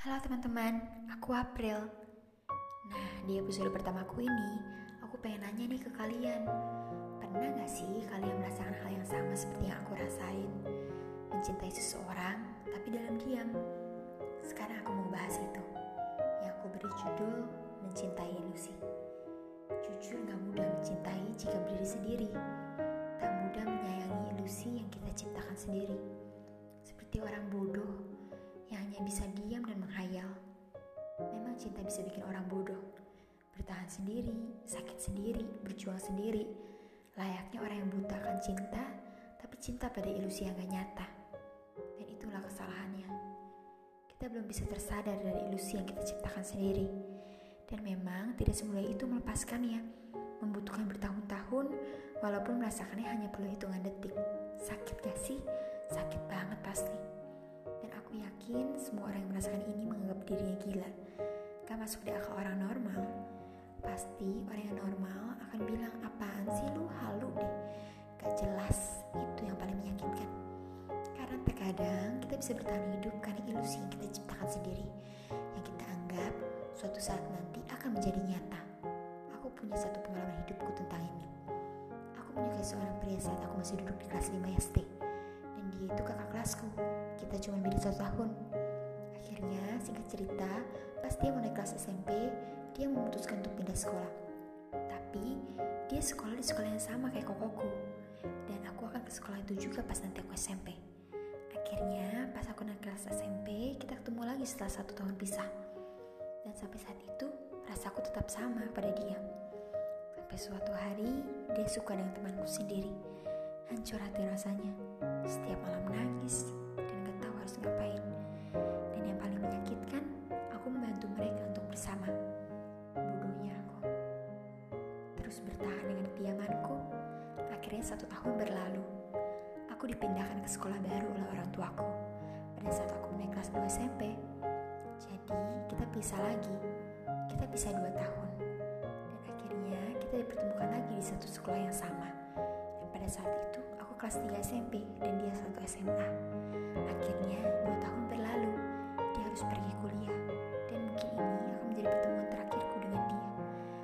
Halo teman-teman, aku April. Nah, di episode pertamaku ini, aku pengen nanya nih ke kalian. Pernah gak sih kalian merasakan hal yang sama seperti yang aku rasain? Mencintai seseorang, tapi dalam diam. Sekarang aku mau bahas itu. Yang aku beri judul, Mencintai Ilusi. Jujur gak mudah mencintai jika berdiri sendiri. Tak mudah menyayangi ilusi yang kita ciptakan sendiri. Seperti orang bodoh hanya bisa diam dan menghayal. Memang cinta bisa bikin orang bodoh, bertahan sendiri, sakit sendiri, berjuang sendiri. Layaknya orang yang buta akan cinta, tapi cinta pada ilusi yang gak nyata. Dan itulah kesalahannya. Kita belum bisa tersadar dari ilusi yang kita ciptakan sendiri. Dan memang tidak semudah itu melepaskannya. Membutuhkan bertahun-tahun, walaupun merasakannya hanya perlu hitungan detik. Sakit gak sih? Sakit banget pasti. Yakin semua orang yang merasakan ini menganggap dirinya gila. Gak masuk di orang normal. Pasti orang yang normal akan bilang apaan sih lu halu deh. Gak jelas, itu yang paling menyakitkan. Karena terkadang kita bisa bertahan hidup karena ilusi yang kita ciptakan sendiri. Yang kita anggap suatu saat nanti akan menjadi nyata. Aku punya satu pengalaman hidupku tentang ini. Aku menyukai seorang pria saat aku masih duduk di kelas 5 SD. Dia itu kakak kelasku kita cuma beda satu tahun. Akhirnya, singkat cerita, pas dia mau naik kelas SMP, dia memutuskan untuk pindah sekolah. Tapi, dia sekolah di sekolah yang sama kayak kokoku. Dan aku akan ke sekolah itu juga pas nanti aku SMP. Akhirnya, pas aku naik kelas SMP, kita ketemu lagi setelah satu tahun pisah. Dan sampai saat itu, rasaku tetap sama pada dia. Sampai suatu hari, dia suka dengan temanku sendiri. Hancur hati rasanya. Setiap malam nangis, harus ngapain. Dan yang paling menyakitkan, aku membantu mereka untuk bersama. Bodohnya aku. Terus bertahan dengan diamanku, akhirnya satu tahun berlalu. Aku dipindahkan ke sekolah baru oleh orang tuaku pada saat aku naik kelas 2 SMP. Jadi kita pisah lagi. Kita pisah dua tahun. Dan akhirnya kita dipertemukan lagi di satu sekolah yang sama. Dan pada saat kelas 3 SMP dan dia satu SMA. Akhirnya, dua tahun berlalu, dia harus pergi kuliah. Dan mungkin ini akan menjadi pertemuan terakhirku dengan dia.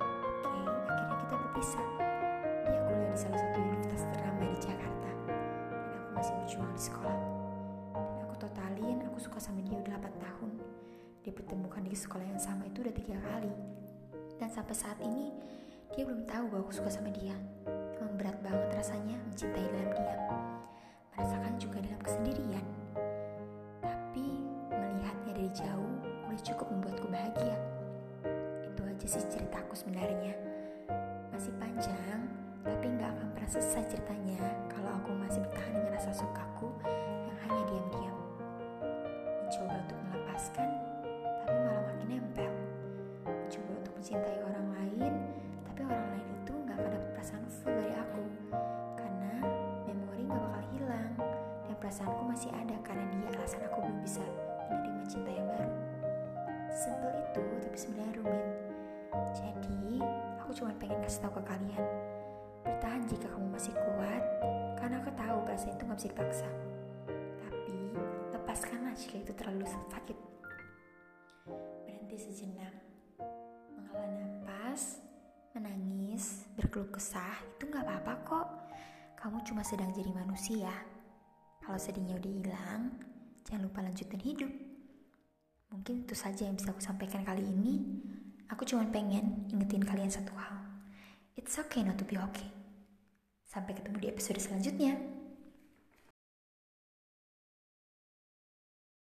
Oke, akhirnya kita berpisah. Dia kuliah di salah satu universitas ternama di Jakarta. Dan aku masih berjuang di sekolah. Dan aku totalin, aku suka sama dia udah 8 tahun. Dipertemukan di sekolah yang sama itu udah tiga kali. Dan sampai saat ini, dia belum tahu bahwa aku suka sama dia. Emang berat banget rasanya mencintai dalam Sih ceritaku sebenarnya. Masih panjang, tapi nggak akan pernah selesai ceritanya kalau aku masih bertahan dengan rasa sukaku yang hanya diam-diam. Mencoba untuk melepaskan, tapi malah makin nempel. Mencoba untuk mencintai orang lain, tapi orang lain itu nggak akan dapat perasaan full dari aku. Karena memori nggak bakal hilang, dan perasaanku masih ada karena dia alasan aku belum bisa menerima cinta yang baru. Simple itu, tapi sebenarnya rumit. Jadi, aku cuma pengen kasih tahu ke kalian. Bertahan jika kamu masih kuat, karena aku tahu bahasa itu gak bisa dipaksa. Tapi, lepaskanlah jika itu terlalu sakit. Berhenti sejenak, menghela nafas, menangis, berkeluh kesah, itu gak apa-apa kok. Kamu cuma sedang jadi manusia. Kalau sedihnya udah hilang, Jangan lupa lanjutin hidup. Mungkin itu saja yang bisa aku sampaikan kali ini. Aku cuma pengen ingetin kalian satu hal. It's okay not to be okay. Sampai ketemu di episode selanjutnya.